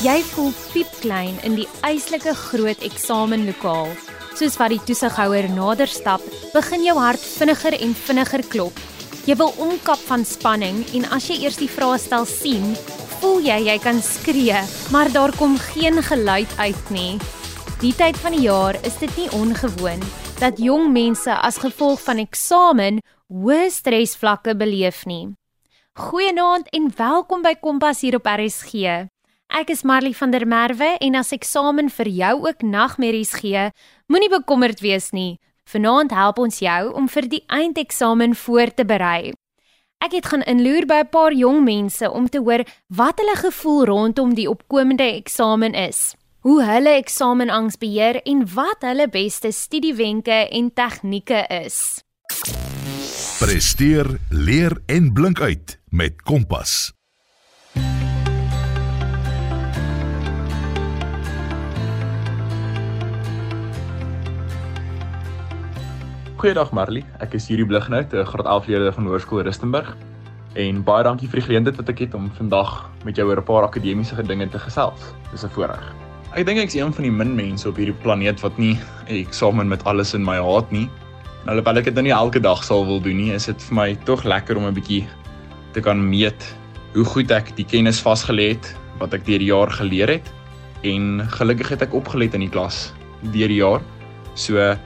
Jy voel piepklein in die eislike groot eksamenlokaal. Soos wat die toesighouer nader stap, begin jou hart vinniger en vinniger klop. Jy wil omkap van spanning en as jy eers die vraestel sien, voel jy jy kan skree, maar daar kom geen geluid uit nie. Die tyd van die jaar is dit nie ongewoon dat jong mense as gevolg van eksamen hoë stresvlakke beleef nie. Goeienaand en welkom by Kompas hier op RSG. Ek is Marley van der Merwe en as eksamen vir jou ook nagmerries gee, moenie bekommerd wees nie. Vanaand help ons jou om vir die eindeksamen voor te berei. Ek het gaan inloer by 'n paar jong mense om te hoor wat hulle gevoel rondom die opkomende eksamen is. Hoe hulle eksamenangs beheer en wat hulle beste studiewenke en tegnieke is. Presteer, leer en blink uit met Kompas. Goeiedag Marley, ek is Yuri Blighnout, 'n graad 11 leerder van Hoërskool Rustenburg. En baie dankie vir die geleentheid wat ek het om vandag met jou oor 'n paar akademiese dinge te gesels. Dis 'n voorreg. Ek dink ek is een van die min mense op hierdie planeet wat nie 'n eksamen met alles in my haat nie. Nou alhoewel ek dit nou nie elke dag sal wil doen nie, is dit vir my tog lekker om 'n bietjie te kan meet hoe goed ek die kennis vasgelê het wat ek deur die jaar geleer het en gelukkig het ek opgelet in die klas deur die jaar. So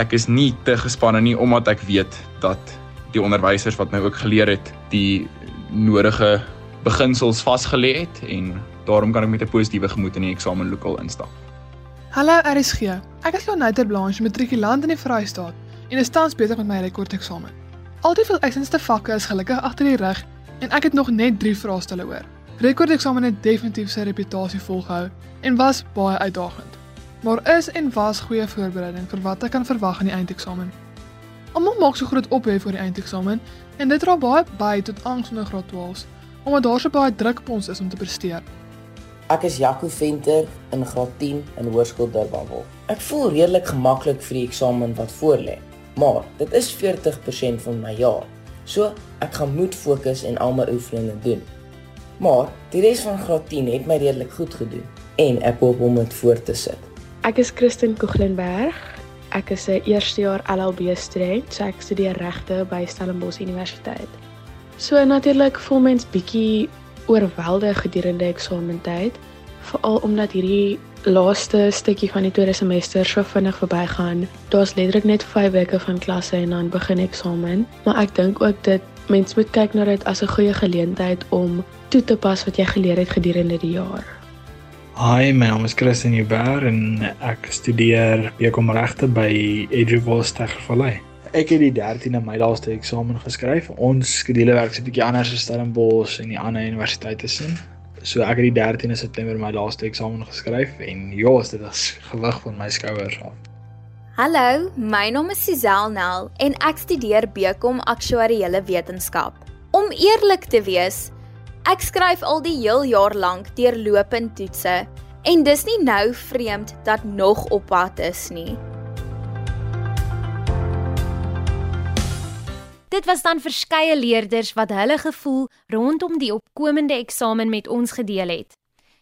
ek is nie te gespanne nie omdat ek weet dat die onderwysers wat my ook geleer het, die nodige beginsels vasgelê het en daarom kan ek met 'n positiewe gemoed in die eksamenlokaal instap. Hallo RSG. Ek is Leoniter Blanche, matrikulant in die Vrystaat en is tans besig met my rekordeksamen. Al die veel eisende vakke is gelukkig agter die rug en ek het nog net 3 vraestelle oor. Rekordeksamen het definitief sy reputasie volgehou en was baie uitdagend. Maar is en was goeie voorbereiding vir wat ek kan verwag in die eindeksamen. Almal maak so groot ophef oor die eindeksamen en dit dra baie by tot angs onder graad 12s, omdat daar so baie druk op ons is om te presteer. Ek is Jaco Venter in graad 10 in Hoërskool Durbanville. Ek voel redelik gemaklik vir die eksamen wat voorlê, maar dit is 40% van my jaar. So, ek gaan moet fokus en al my oefeninge doen. Maar die res van graad 10 het my redelik goed gedoen en ek hoop om dit voort te sit. Ek is Christen Koeglenberg. Ek is 'n eerstejaar LLB student, so ek studeer regte by Stellenbosch Universiteit. So natuurlik voel mens bietjie oorweldig gedurende eksamentyd, veral omdat hierdie laaste stukkie van die tweede semester so vinnig verbygaan. Daar's letterlik net 5 weke van klasse en dan begin eksamen, maar ek dink ook dit mens moet kyk na dit as 'n goeie geleentheid om toe te pas wat jy geleer het gedurende die jaar. Hi, my naam is Christian Huber en ek studeer BCom regte by Edgewall Tegvallei. Ek het die 13de Mei laaste eksamen geskryf. Ons skedule werk 'n bietjie anders as Stellenbosch en die ander universiteite sien. So ek het die 13de September my laaste eksamen geskryf en ja, dit is gewig van my skouers af. Hallo, my naam is Suzelle Nel en ek studeer BCom Aktuariële Wetenskap. Om eerlik te wees, ek skryf al die heel jaar lank deurlopend toetse en dis nie nou vreemd dat nog op pad is nie. Dit was dan verskeie leerders wat hulle gevoel rondom die opkomende eksamen met ons gedeel het.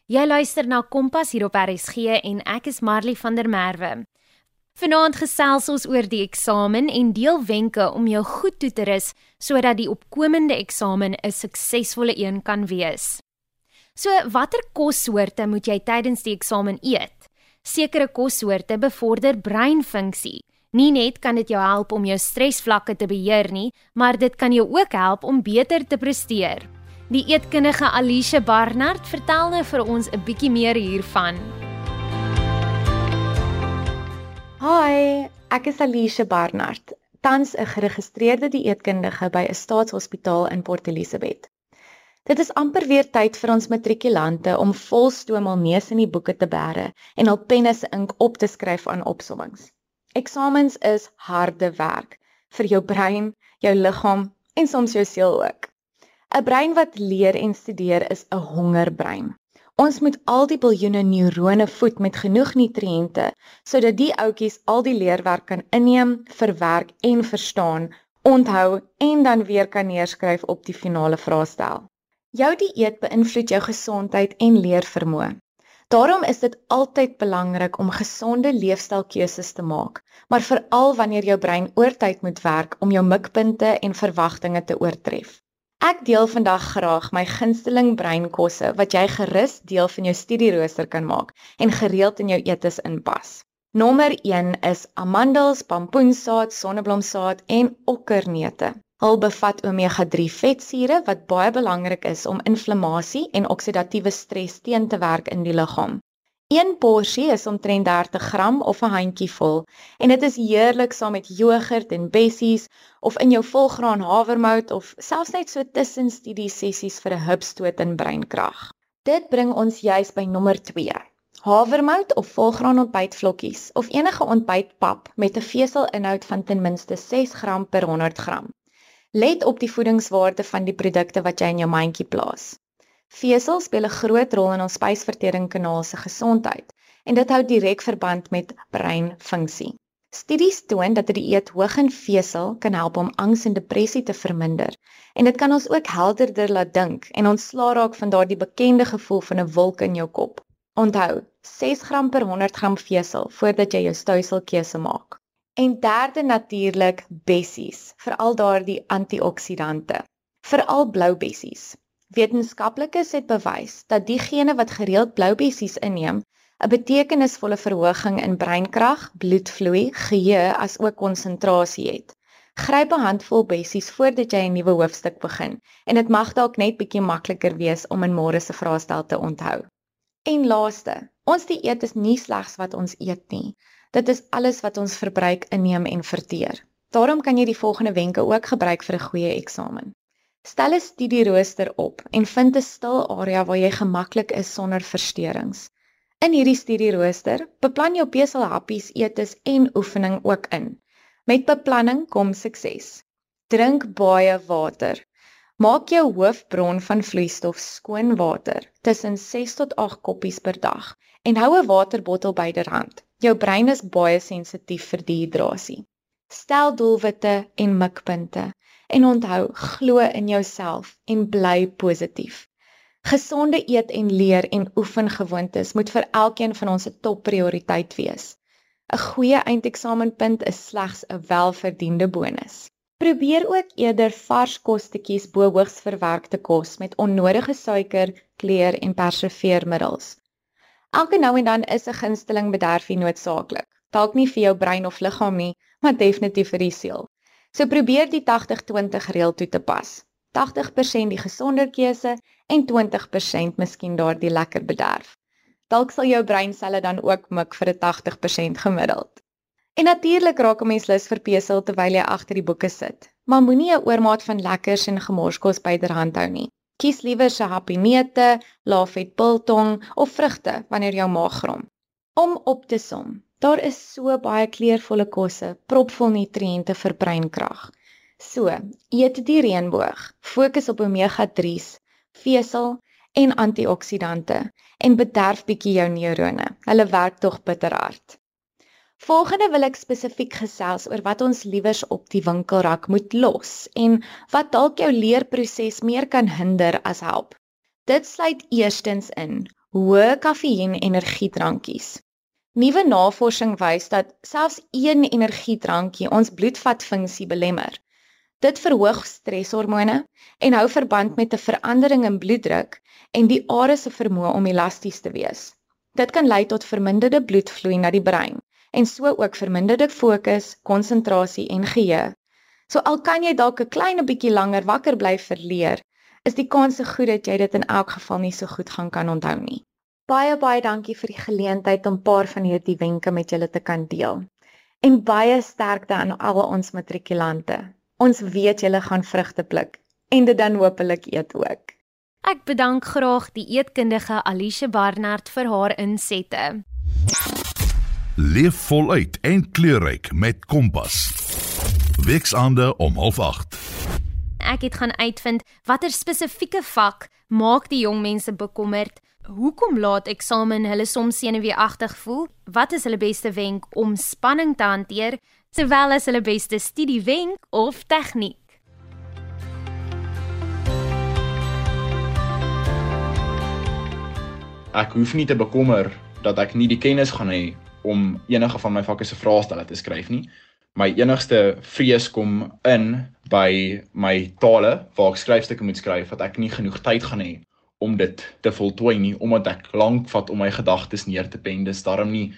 Jy luister na Kompas hier op RSG en ek is Marley van der Merwe. Vanaand gesels ons oor die eksamen en deel wenke om jou goed toe te rus sodat die opkomende eksamen 'n suksesvolle een kan wees. So, watter kossoorte moet jy tydens die eksamen eet? Sekere kossoorte bevorder breinfunksie. Nie net kan dit jou help om jou stresvlakke te beheer nie, maar dit kan jou ook help om beter te presteer. Die eetkundige Alicia Barnard vertel nou vir ons 'n bietjie meer hiervan. Hi, ek is Alicia Barnard, tans 'n geregistreerde dieetkundige by 'n staatshospitaal in Port Elizabeth. Dit is amper weer tyd vir ons matrikulante om volstoom al neus in die boeke te bære en al penne se ink op te skryf aan opsommings. Eksamens is harde werk vir jou brein, jou liggaam en soms jou siel ook. 'n Brein wat leer en studeer is 'n hongerbrein. Ons moet al die biljoene neurone voed met genoeg nutriënte sodat die ouetjies al die leerwerk kan inneem, verwerk en verstaan, onthou en dan weer kan neerskryf op die finale vraestel. Jou dieet beïnvloed jou gesondheid en leervermoë. Daarom is dit altyd belangrik om gesonde leefstylkeuses te maak, maar veral wanneer jou brein oortyd moet werk om jou mikpunte en verwagtinge te oortref. Ek deel vandag graag my gunsteling breinkosse wat jy gerus deel van jou studierooster kan maak en gereeld in jou eetes inpas. Nommer 1 is amandels, pampoensaad, sonneblomsaad en okkerneute. Hul bevat omega-3 vetsure wat baie belangrik is om inflammasie en oksidatiewe stres teen te werk in die liggaam. Een porsie is omtrent 30 gram of 'n handjie vol en dit is heerlik saam met jogurt en bessies of in jou volgraan havermout of selfs net so tussen studie sessies vir 'n hupstoot in breinkrag. Dit bring ons juis by nommer 2. Havermout of volgraan ontbytvlokkies of enige ontbytpap met 'n veselinhoud van ten minste 6 gram per 100 gram. Let op die voedingswaarde van die produkte wat jy in jou mandjie plaas. Vesel speel 'n groot rol in ons spysverteringskanaal se gesondheid en dit hou direk verband met breinfunksie. Studies toon dat 'n dieet hoog in vesel kan help om angs en depressie te verminder en dit kan ons ook helderder laat dink en ontslaa raak van daardie bekende gevoel van 'n wolk in jou kop. Onthou, 6 gram per 100 gram vesel voordat jy jou stowselkeuse maak. En derde natuurlik bessies, veral daardie antioksidante, veral blou bessies. Wetenskaplikes het bewys dat diegene wat gereeld blou bessies inneem, 'n betekenisvolle verhoging in breinkrag, bloedvloei, geheue asook konsentrasie het. Gryp 'n handvol bessies voordat jy 'n nuwe hoofstuk begin en dit mag dalk net bietjie makliker wees om in môre se vraestel te onthou. En laaste, ons dieet is nie slegs wat ons eet nie. Dit is alles wat ons verbruik, inneem en verteer. Daarom kan jy die volgende wenke ook gebruik vir 'n goeie eksamen. Stel 'n studierooster op en vind 'n stil area waar jy gemaklik is sonder versteurings. In hierdie studierooster, beplan jou beselhappies, eetes en oefening ook in. Met beplanning kom sukses. Drink baie water. Maak jou hoofbron van vloeistof skoon water tussen 6 tot 8 koppies per dag en hou 'n waterbottel byderhand. Jou brein is baie sensitief vir dehydrasie. Stel doelwitte en mikpunte en onthou glo in jouself en bly positief. Gesonde eet en leer en oefen gewoontes moet vir elkeen van ons 'n topprioriteit wees. 'n Goeie eindeksamenpunt is slegs 'n welverdiende bonus. Probeer ook eerder vars kostetjies bo hoogs verwerkte kos met onnodige suiker, kleur en preserveermiddels. Elke nou en dan is 'n gunsteling bederfie noodsaaklik. Dalk nie vir jou brein of liggaam nie, maar definitief vir die siel. So probeer die 80-20 reël toe te pas. 80% die gesonder keuse en 20% miskien daardie lekker bederf. Dalk sal jou breinselle dan ook mik vir 'n 80% gemiddeld. En natuurlik raak 'n mens lus vir pesel terwyl jy agter die boeke sit. Maar moenie 'n oormaat van lekkers en gemorskos byderhand hou nie. Kies liewer se happy neute, laafet biltong of vrugte wanneer jou maag grom. Om op te som, daar is so baie kleurvolle kosse, propvol nutriënte vir breinkrag. So, eet die reënboog. Fokus op omega-3s, vesel en antioksidante en bederf bietjie jou neurone. Hulle werk tog bitterhard. Volgende wil ek spesifiek gesels oor wat ons liewers op die winkelrak moet los en wat dalk jou leerproses meer kan hinder as help. Dit sluit eerstens in hoë kafeïen energiedrankies. Nuwe navorsing wys dat selfs een energiedrankie ons bloedvatfunksie belemmer. Dit verhoog streshormone en hou verband met 'n verandering in bloeddruk en die are se vermoë om elasties te wees. Dit kan lei tot verminderde bloedvloei na die brein en so ook verminderde fokus, konsentrasie en geheue. So al kan jy dalk 'n klein bietjie langer wakker bly verleer, is die kans se goed dat jy dit in elk geval nie so goed gaan kan onthou nie. Baie baie dankie vir die geleentheid om 'n paar van hierdie wenke met julle te kan deel. En baie sterkte aan al ons matrikulante. Ons weet julle gaan vrugte pluk en dit dan hopelik eet ook. Ek bedank graag die eetkundige Alicia Barnard vir haar insette. Leef voluit en kleurryk met Kompas. Weksaande om 08:30. Ek het gaan uitvind watter spesifieke vak maak die jong mense bekommerd. Hoekom laat eksamen hulle soms senuweeagtig voel? Wat is hulle beste wenk om spanning te hanteer, terwyl as hulle beste studiewenk of tegniek? ek hoef nie te bekommer dat ek nie die kennis gaan hê om enige van my vakke se vraestelle te skryf nie. My enigste vrees kom in by my tale waar ek skryfstukke moet skryf dat ek nie genoeg tyd gaan hê om dit te voltooi nie omdat ek lank vat om my gedagtes neer te pen. Dis daarom nie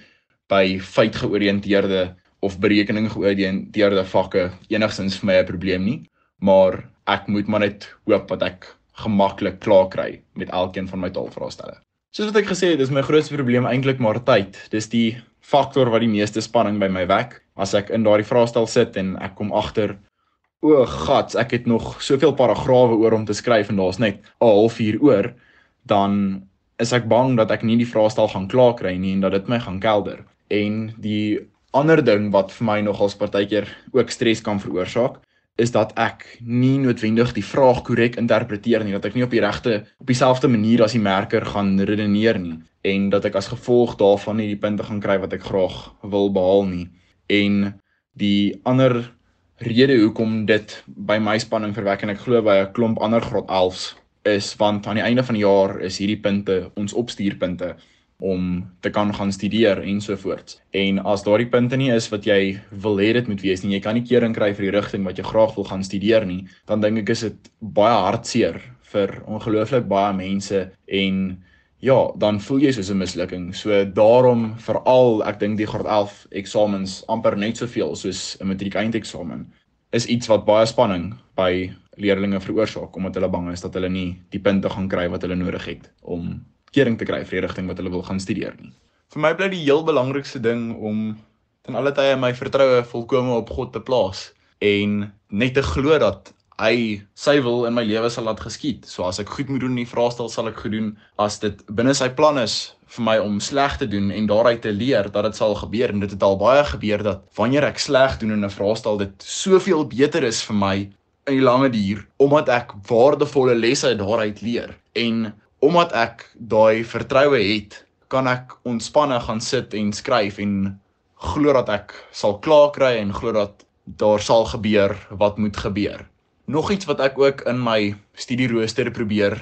by feitgeoriënteerde of berekening georiënteerde vakke enigstens vir my 'n probleem nie, maar ek moet maar net hoop dat ek gemaklik klaar kry met elkeen van my taalvraestelle. Soos wat ek gesê het, is my grootste probleem eintlik maar tyd. Dis die faktor wat die meeste spanning by my wek. As ek in daardie vraestel sit en ek kom agter o, gats, ek het nog soveel paragrawe oor om te skryf en daar's net 'n halfuur oor, dan is ek bang dat ek nie die vraestel gaan klaar kry nie en dat dit my gaan kelder. En die ander ding wat vir my nogals partykeer ook stres kan veroorsaak, is dat ek nie noodwendig die vraag korrek interpreteer nie, dat ek nie op die regte op dieselfde manier as die merker gaan redeneer nie en dat ek as gevolg daarvan nie die punte gaan kry wat ek graag wil behaal nie. En die ander rede hoekom dit by my spanning verwek en ek glo by 'n klomp ander graad 11s is want aan die einde van die jaar is hierdie punte ons opstuurpunte om te kan gaan studeer ensovoorts. En as daardie punte nie is wat jy wil hê dit moet wees nie, jy kan nie kering kry vir die rigting wat jy graag wil gaan studeer nie, dan dink ek is dit baie hartseer vir ongelooflik baie mense en ja, dan voel jy soos 'n mislukking. So daarom veral ek dink die graad 11 eksamens amper net soveel soos 'n matriek eindeksamen is iets wat baie spanning by leerders veroorsaak omdat hulle bang is dat hulle nie die punte gaan kry wat hulle nodig het om kering te kry vir die rigting wat hulle wil gaan studeer nie. Vir my bly die heel belangrikste ding om ten alle tye my vertroue volkome op God te plaas en net te glo dat hy sy wil in my lewe sal laat geskied. So as ek goed moet doen in die vraestel sal ek goed doen. As dit binne sy plan is vir my om sleg te doen en daaruit te leer dat dit sal gebeur en dit het al baie gebeur dat wanneer ek sleg doen in 'n vraestel dit soveel beter is vir my in die lange duur omdat ek waardevolle lesse daaruit leer en omdat ek daai vertroue het kan ek ontspanne gaan sit en skryf en glo dat ek sal klaar kry en glo dat daar sal gebeur wat moet gebeur. Nog iets wat ek ook in my studierooster probeer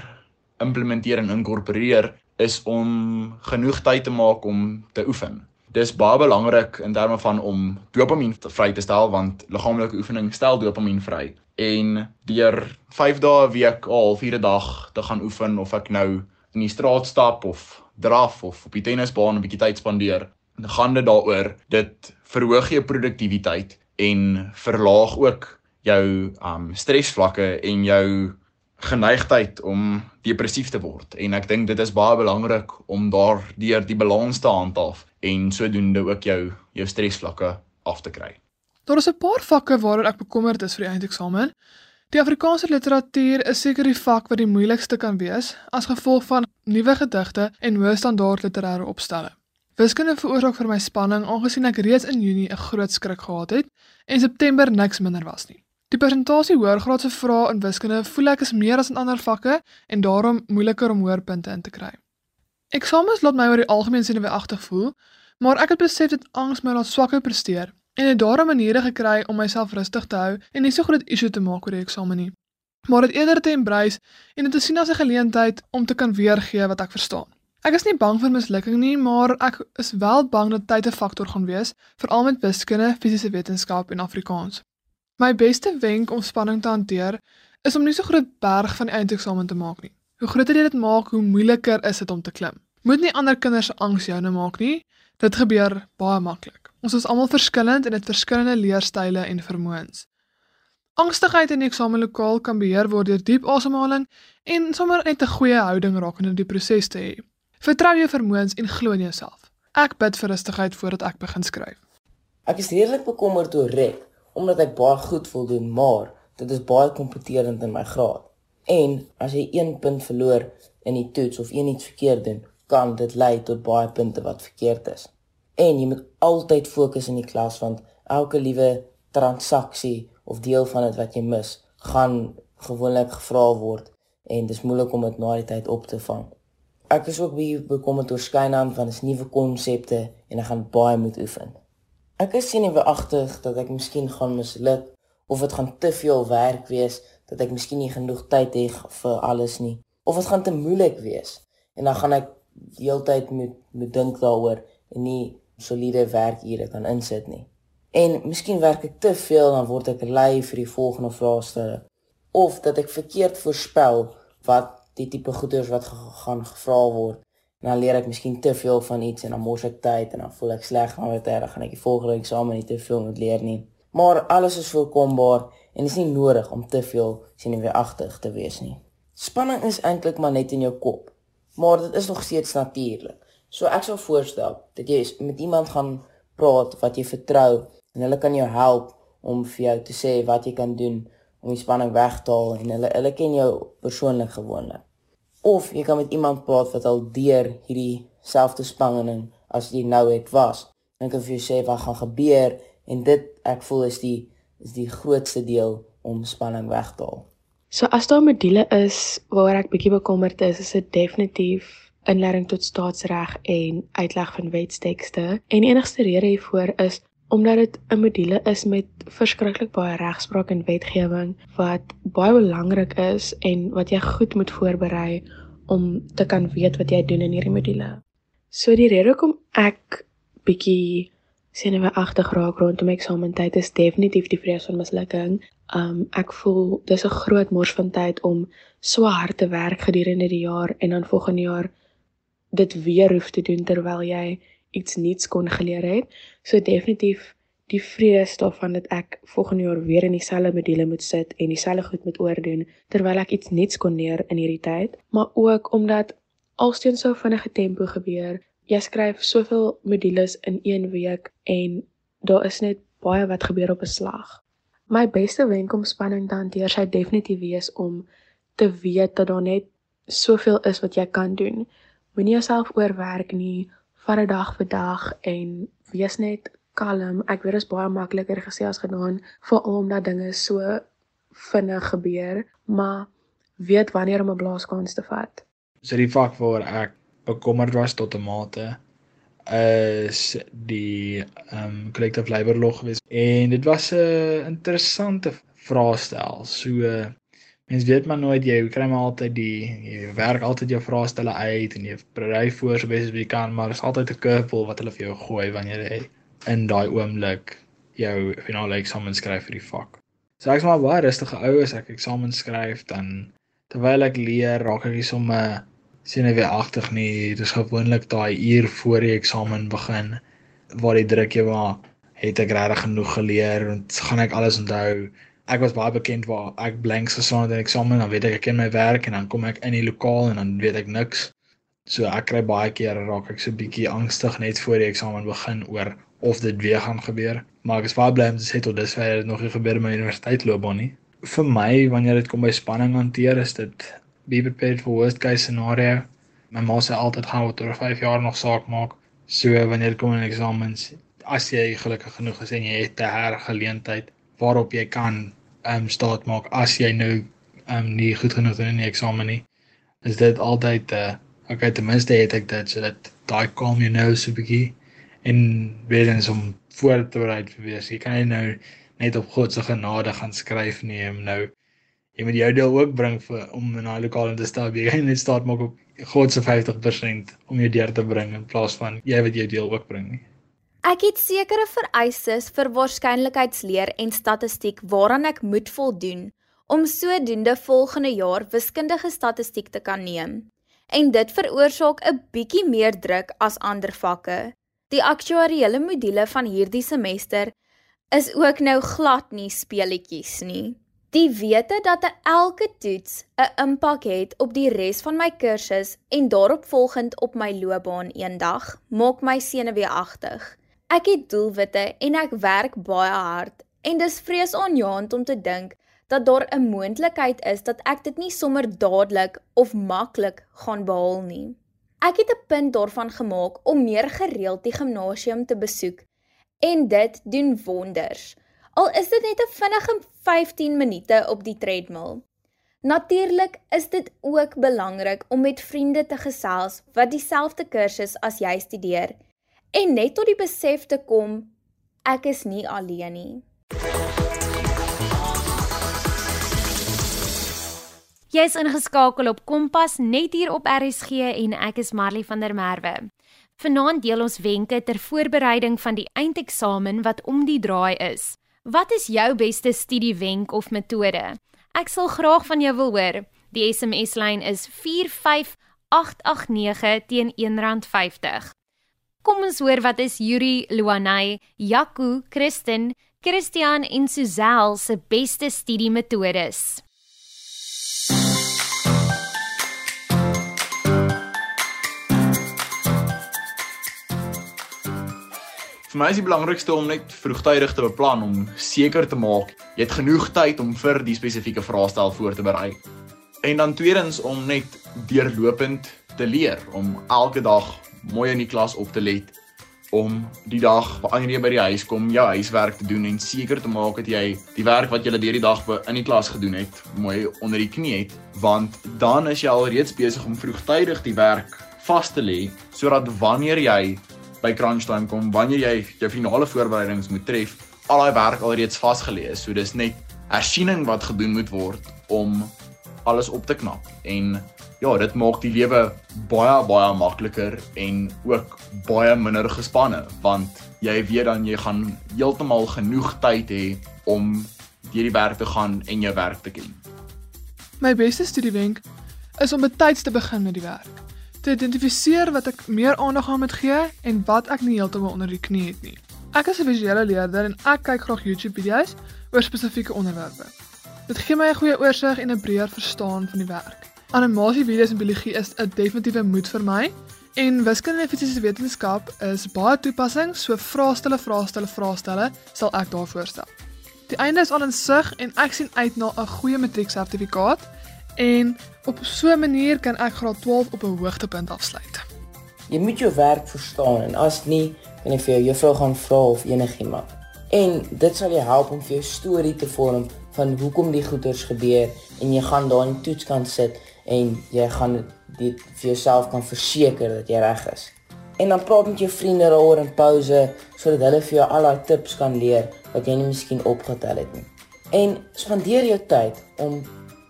implementeer en inkorporeer is om genoeg tyd te maak om te oefen. Dis baie belangrik in terme van om dopamien vry te stel want liggaamlike oefening stel dopamien vry. En deur 5 dae 'n week al 4 dag te gaan oefen of ek nou in die straat stap of draf of op die tennisbaan 'n bietjie tyd spandeer, gaan dit daaroor dit verhoog jou produktiwiteit en verlaag ook jou um stresvlakke en jou geneigtheid om depressief te word en ek dink dit is baie belangrik om daardeur die balans te handhaaf en sodoende ook jou jou stresvlakke af te kry. Daar is 'n paar vakke waaroor ek bekommerd is vir die eindeksamen. Die Afrikaanse literatuur is seker die vak wat die moeilikste kan wees as gevolg van nuwe gedigte en hoë standaard literêre opstelle. Wiskunde veroorsaak vir my spanning aangesien ek reeds in Junie 'n groot skrik gehad het en September niks minder was nie. Die persentasie hoërgraadse vrae in wiskunde voel ek is meer as in ander vakke en daarom moeiliker om hoër punte in te kry. Eksamens laat my oor die algemeen senuweeagtig voel, maar ek het besef dit angs my laat swakker presteer en het daarom maniere gekry om myself rustig te hou en nie so groot issue te maak oor die eksamen nie. Maar dit eerder te embrace en dit te sien as 'n geleentheid om te kan weergee wat ek verstaan. Ek is nie bang vir mislukking nie, maar ek is wel bang dat tyd 'n faktor gaan wees, veral met wiskunde, fisiese wetenskap en Afrikaans. My beste wenk om spanning te hanteer is om nie so groot berg van die eindeksamen te maak nie. Hoe groter jy dit maak, hoe moeiliker is dit om te klim. Moet nie ander kinders se angs joune maak nie. Dit gebeur baie maklik. Ons is almal verskillend en het verskillende leerstyle en vermoëns. Angstigheid in die eksamenlokaal kan beheer word deur diep asemhaling en sommer net 'n goeie houding rakende die proses te hê. Vertrou jou vermoëns en glo in jouself. Ek bid vir rustigheid voordat ek begin skryf. Ek is redelik bekommerd oor Rek omdat ek baie goed voel doen, maar dit is baie kompeterend in my graad. En as jy 1 punt verloor in die toets of een iets verkeerd doen, kan dit lei tot baie punte wat verkeerd is. En jy moet altyd fokus in die klas want elke liewe transaksie of deel van dit wat jy mis, gaan gewoonlik gevra word en dis moeilik om dit na die tyd op te vang. Ek is ook baie bekommerd oor skynaan van dis nuwe konsepte en ek gaan baie moet oefen. Ek is senuweeagtig dat ek miskien gaan misluk of dit gaan te veel werk wees dat ek miskien nie genoeg tyd het vir alles nie. Of dit gaan te moeilik wees. En dan gaan ek die hele tyd moet moet dink daaroor en nie soliede werkure kan insit nie. En miskien werk ek te veel dan word ek lui vir die volgende vraestelle of dat ek verkeerd voorspel wat die tipe goeders wat gaan gevra word en dan leer ek miskien te veel van iets en dan mors ek tyd en dan voel ek sleg maar wat reg gaan ek die volgende eksamen nie te veel moet leer nie. Maar alles is voorkombaar en dit is nie nodig om te veel senuweeagtig te wees nie. Spanning is eintlik maar net in jou kop, maar dit is nog steeds natuurlik. So ek sou voorstel dat jy met iemand gaan praat wat jy vertrou en hulle kan jou help om vir jou te sê wat jy kan doen om die spanning weg te haal en hulle hulle ken jou persoonlik gewoonlik of jy kan met iemand praat wat al deur hierdie selfde spanning as jy nou het was. Dan kan jy sê wat gaan gebeur en dit ek voel is die is die grootste deel om spanning weg te haal. So as daar module is waaroor ek bietjie bekommerd is, is dit definitief inleiding tot staatsreg en uitleg van wetstekste. En enigste rede hiervoor is omdat dit 'n module is met verskriklik baie regspraak en wetgewing wat baie belangrik is en wat jy goed moet voorberei om te kan weet wat jy doen in hierdie module. So die rede hoekom ek bietjie senuweeagtig raak rondom eksamentyd is definitief die vrees van mislukking. Um ek voel dis 'n groot mors van tyd om so hard te werk gedurende die jaar en dan volgende jaar dit weer hoef te doen terwyl jy iets nuuts kon geleer het. So definitief die vrees daarvan dat ek volgende jaar weer in dieselfde module moet sit en dieselfde goed moet oordoen terwyl ek iets nuuts kon leer in hierdie tyd, maar ook omdat alsteen so vinnige tempo gebeur. Jy skryf soveel modules in 1 week en daar is net baie wat gebeur op 'n slag. My beste wenk om spanning te hanteer sou definitief wees om te weet dat daar net soveel is wat jy kan doen. Moenie jouself oorwerk nie vat dit dag vir dag en wees net kalm. Ek weet dit is baie makliker gesê as gedaan, veral omdat dinge so vinnig gebeur, maar weet wanneer om 'n blaaskans te vat. So die vak waar ek bekommerd was tot 'n mate is die um, collective labour law geweest en dit was 'n interessante vraestel. So Mens weet maar nooit jy kry maar altyd die jy werk altyd jou vraestelle uit en jy berei voor so bes as jy kan, maar daar's altyd 'n curveball wat hulle vir jou gooi wanneer jy in daai oomblik jou finale eksamen skryf vir die vak. So ek's maar baie rustige ou as ek eksamen skryf dan terwyl ek leer, raak ek nie sommer senuweeagtig nie. Dit is gewoonlik daai uur voor die eksamen begin waar die druk jou maar het ek regtig genoeg geleer en gaan ek alles onthou ek was baie bekend waar ek blanks geslaan het in eksamen, dan weet ek ek ken my werk en dan kom ek in die lokaal en dan weet ek niks. So ek kry baie keer raak ek so bietjie angstig net voor die eksamen begin oor of dit weer gaan gebeur. Maar ek is baie bly om te sê tot dusver het dit nog nie gebeur in my universiteitsloopbaan nie. Vir my wanneer dit kom by spanning hanteer, is dit be prepared for worst case scenario. My ma sê altyd gaan oor 5 jaar nog saak maak. So wanneer dit kom in eksamens, as jy gelukkig genoeg is en jy het 'n hergeleentheid waarop jy kan ehm um, staat maak as jy nou ehm um, nie goed genoeg doen in die eksamen nie. Is dit altyd uh okay ten minste het ek dit sodat daai calm you know so bietjie en weer eens om voor te berei vir wees. Jy kan nie nou net op God se genade gaan skryf nie en nou jy moet jou deel ook bring vir om in daai lokaal te staan. Jy kan net staat maak op God se 50% om jou deur te bring in plaas van jy wat jou deel ook bring nie. Ek het sekere vereistes vir waarskynlikheidsleer en statistiek waaraan ek moet voldoen om sodoende volgende jaar wiskundige statistiek te kan neem. En dit veroorsaak 'n bietjie meer druk as ander vakke. Die aktuariële module van hierdie semester is ook nou glad nie speletjies nie. Die wete dat elke toets 'n impak het op die res van my kursus en daaropvolgend op my loopbaan eendag, maak my senuweeagtig. Ek het doelwitte en ek werk baie hard en dis vreesaanjaend om te dink dat daar 'n moontlikheid is dat ek dit nie sommer dadelik of maklik gaan behaal nie. Ek het 'n punt daarvan gemaak om meer gereeld die gimnasium te besoek en dit doen wonders. Al is dit net 'n vinnige 15 minute op die treadmill. Natuurlik is dit ook belangrik om met vriende te gesels wat dieselfde kursus as jy studeer en net tot die besef te kom ek is nie alleen nie. Jy is ingeskakel op Kompas net hier op RSG en ek is Marley van der Merwe. Vanaand deel ons wenke ter voorbereiding van die eindeksamen wat om die draai is. Wat is jou beste studiewenk of metode? Ek sal graag van jou wil hoor. Die SMS-lyn is 45889 teen R1.50. Kom ons hoor wat is Yuri, Luanay, Jaco, Christen, Christian en Suzel se beste studiemetodes. Vir my is die belangrikste om net vroegtydig te beplan om seker te maak jy het genoeg tyd om vir die spesifieke vraestel voor te berei. En dan tweedens om net deurlopend te leer om elke dag mooi in die klas op te let om die dag wanneer jy by die huis kom jou huiswerk te doen en seker te maak dat jy die werk wat jy deur die dag in die klas gedoen het mooi onder die knie het. Want dan is jy alreeds besig om vroegtydig die werk vas te lê sodat wanneer jy by crunch time kom wanneer jy jou finale voorbereidings moet tref al daai werk alreeds vasgelê is. So dis net hersiening wat gedoen moet word om alles op te knap en ja, dit maak die lewe baie baie makliker en ook baie minder gespanne want jy weet dan jy gaan heeltemal genoeg tyd hê om deur die werk te gaan en jou werk te ken. My beste studiewenk is om betyds te begin met die werk. Te identifiseer wat ek meer aandag aan moet gee en wat ek nie heeltemal onder die knie het nie. Ek is 'n visuele leerder en ek kyk graag YouTube-video's oor spesifieke onderwerpe. Dit gee my 'n goeie oorsig en 'n breër verstaan van die werk. Animasievideo's en biologie is 'n definitiewe moet vir my en wiskunde en fisiese wetenskap is baie toepassings, so vraestelle, vraestelle, vraestelle sal ek daarvoor stel. Die einde is al in sig en ek sien uit na 'n goeie matrieksertifikaat en op so 'n manier kan ek graad 12 op 'n hoogtepunt afsluit. Jy moet jou werk verstaan en as nie, kan jy vir jou juffrou gaan vra of enigiemand. En dit sal jou help om vir jou storie te vorm van hoekom die goeters gebeur en jy gaan daar in die toets kan sit en jy gaan dit vir jouself kan verseker dat jy reg is. En dan praat met jou vriende daaroor in pouse sodat hulle vir jou al daai tips kan leer wat jy nie miskien opgetel het nie. En spandeer jou tyd om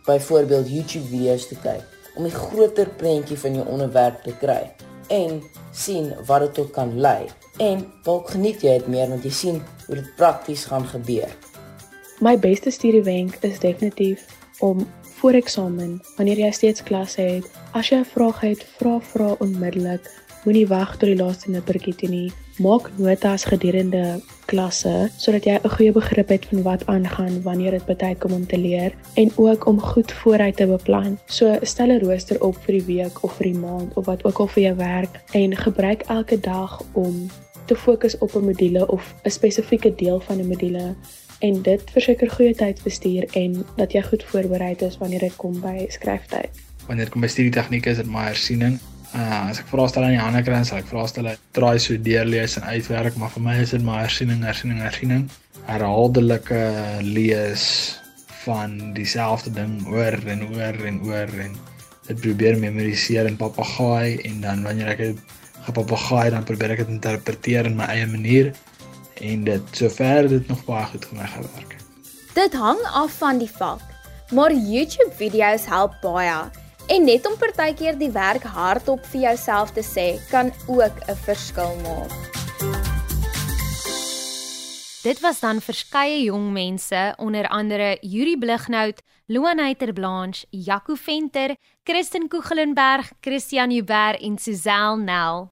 byvoorbeeld YouTube video's te kyk om 'n groter prentjie van jou onderwerp te kry en sien wat dit tot kan lei. En dalk geniet jy dit meer want jy sien hoe dit prakties gaan gebeur. My beste studiewenk is definitief om voor eksamen, wanneer jy steeds klas het, as jy 'n vraag het, vra vra onmiddellik. Moenie wag tot die laaste nippertjie toe nie. Maak notas gedurende klasse sodat jy 'n goeie begrip het van wat aangaan wanneer dit betyd kom om te leer en ook om goed vooruit te beplan. So stel 'n rooster op vir die week of vir die maand of wat ook al vir jou werk en gebruik elke dag om te fokus op 'n module of 'n spesifieke deel van 'n module en dit verseker goeie tydbestuur en dat jy goed voorberei is wanneer dit kom by skryftyd. Wanneer dit kom by studie tegniek is dit my hersiening. Uh as ek vraestel aan die hande kry, sal ek vraestel draai so deurlees en uitwerk, maar vir my is dit my hersiening, hersiening, hersiening. Herhaaldelike lees van dieselfde ding oor en oor en oor en dit probeer memoriseer in papegaai en dan wanneer ek gepapegaai dan probeer ek dit interpreteer in my eie manier en dit sover dit nog baie goed vir my gewerk. Dit hang af van die vak, maar YouTube video's help baie en net om partykeer die werk hardop vir jouself te sê kan ook 'n verskil maak. Dit was dan verskeie jong mense, onder andere Yuri Blighnout, Loaneiter Blanche, Jaco Venter, Christen Koegelenberg, Christian Huber en Suzel Nel.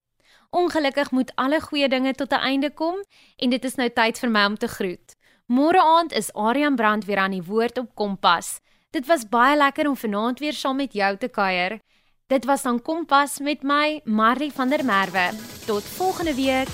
Ongelukkig moet alle goeie dinge tot 'n einde kom en dit is nou tyd vir my om te groet. Môre aand is Adrian Brandt weer aan die woord op Kompas. Dit was baie lekker om vanaand weer saam met jou te kuier. Dit was dan Kompas met my Marley van der Merwe. Tot volgende week.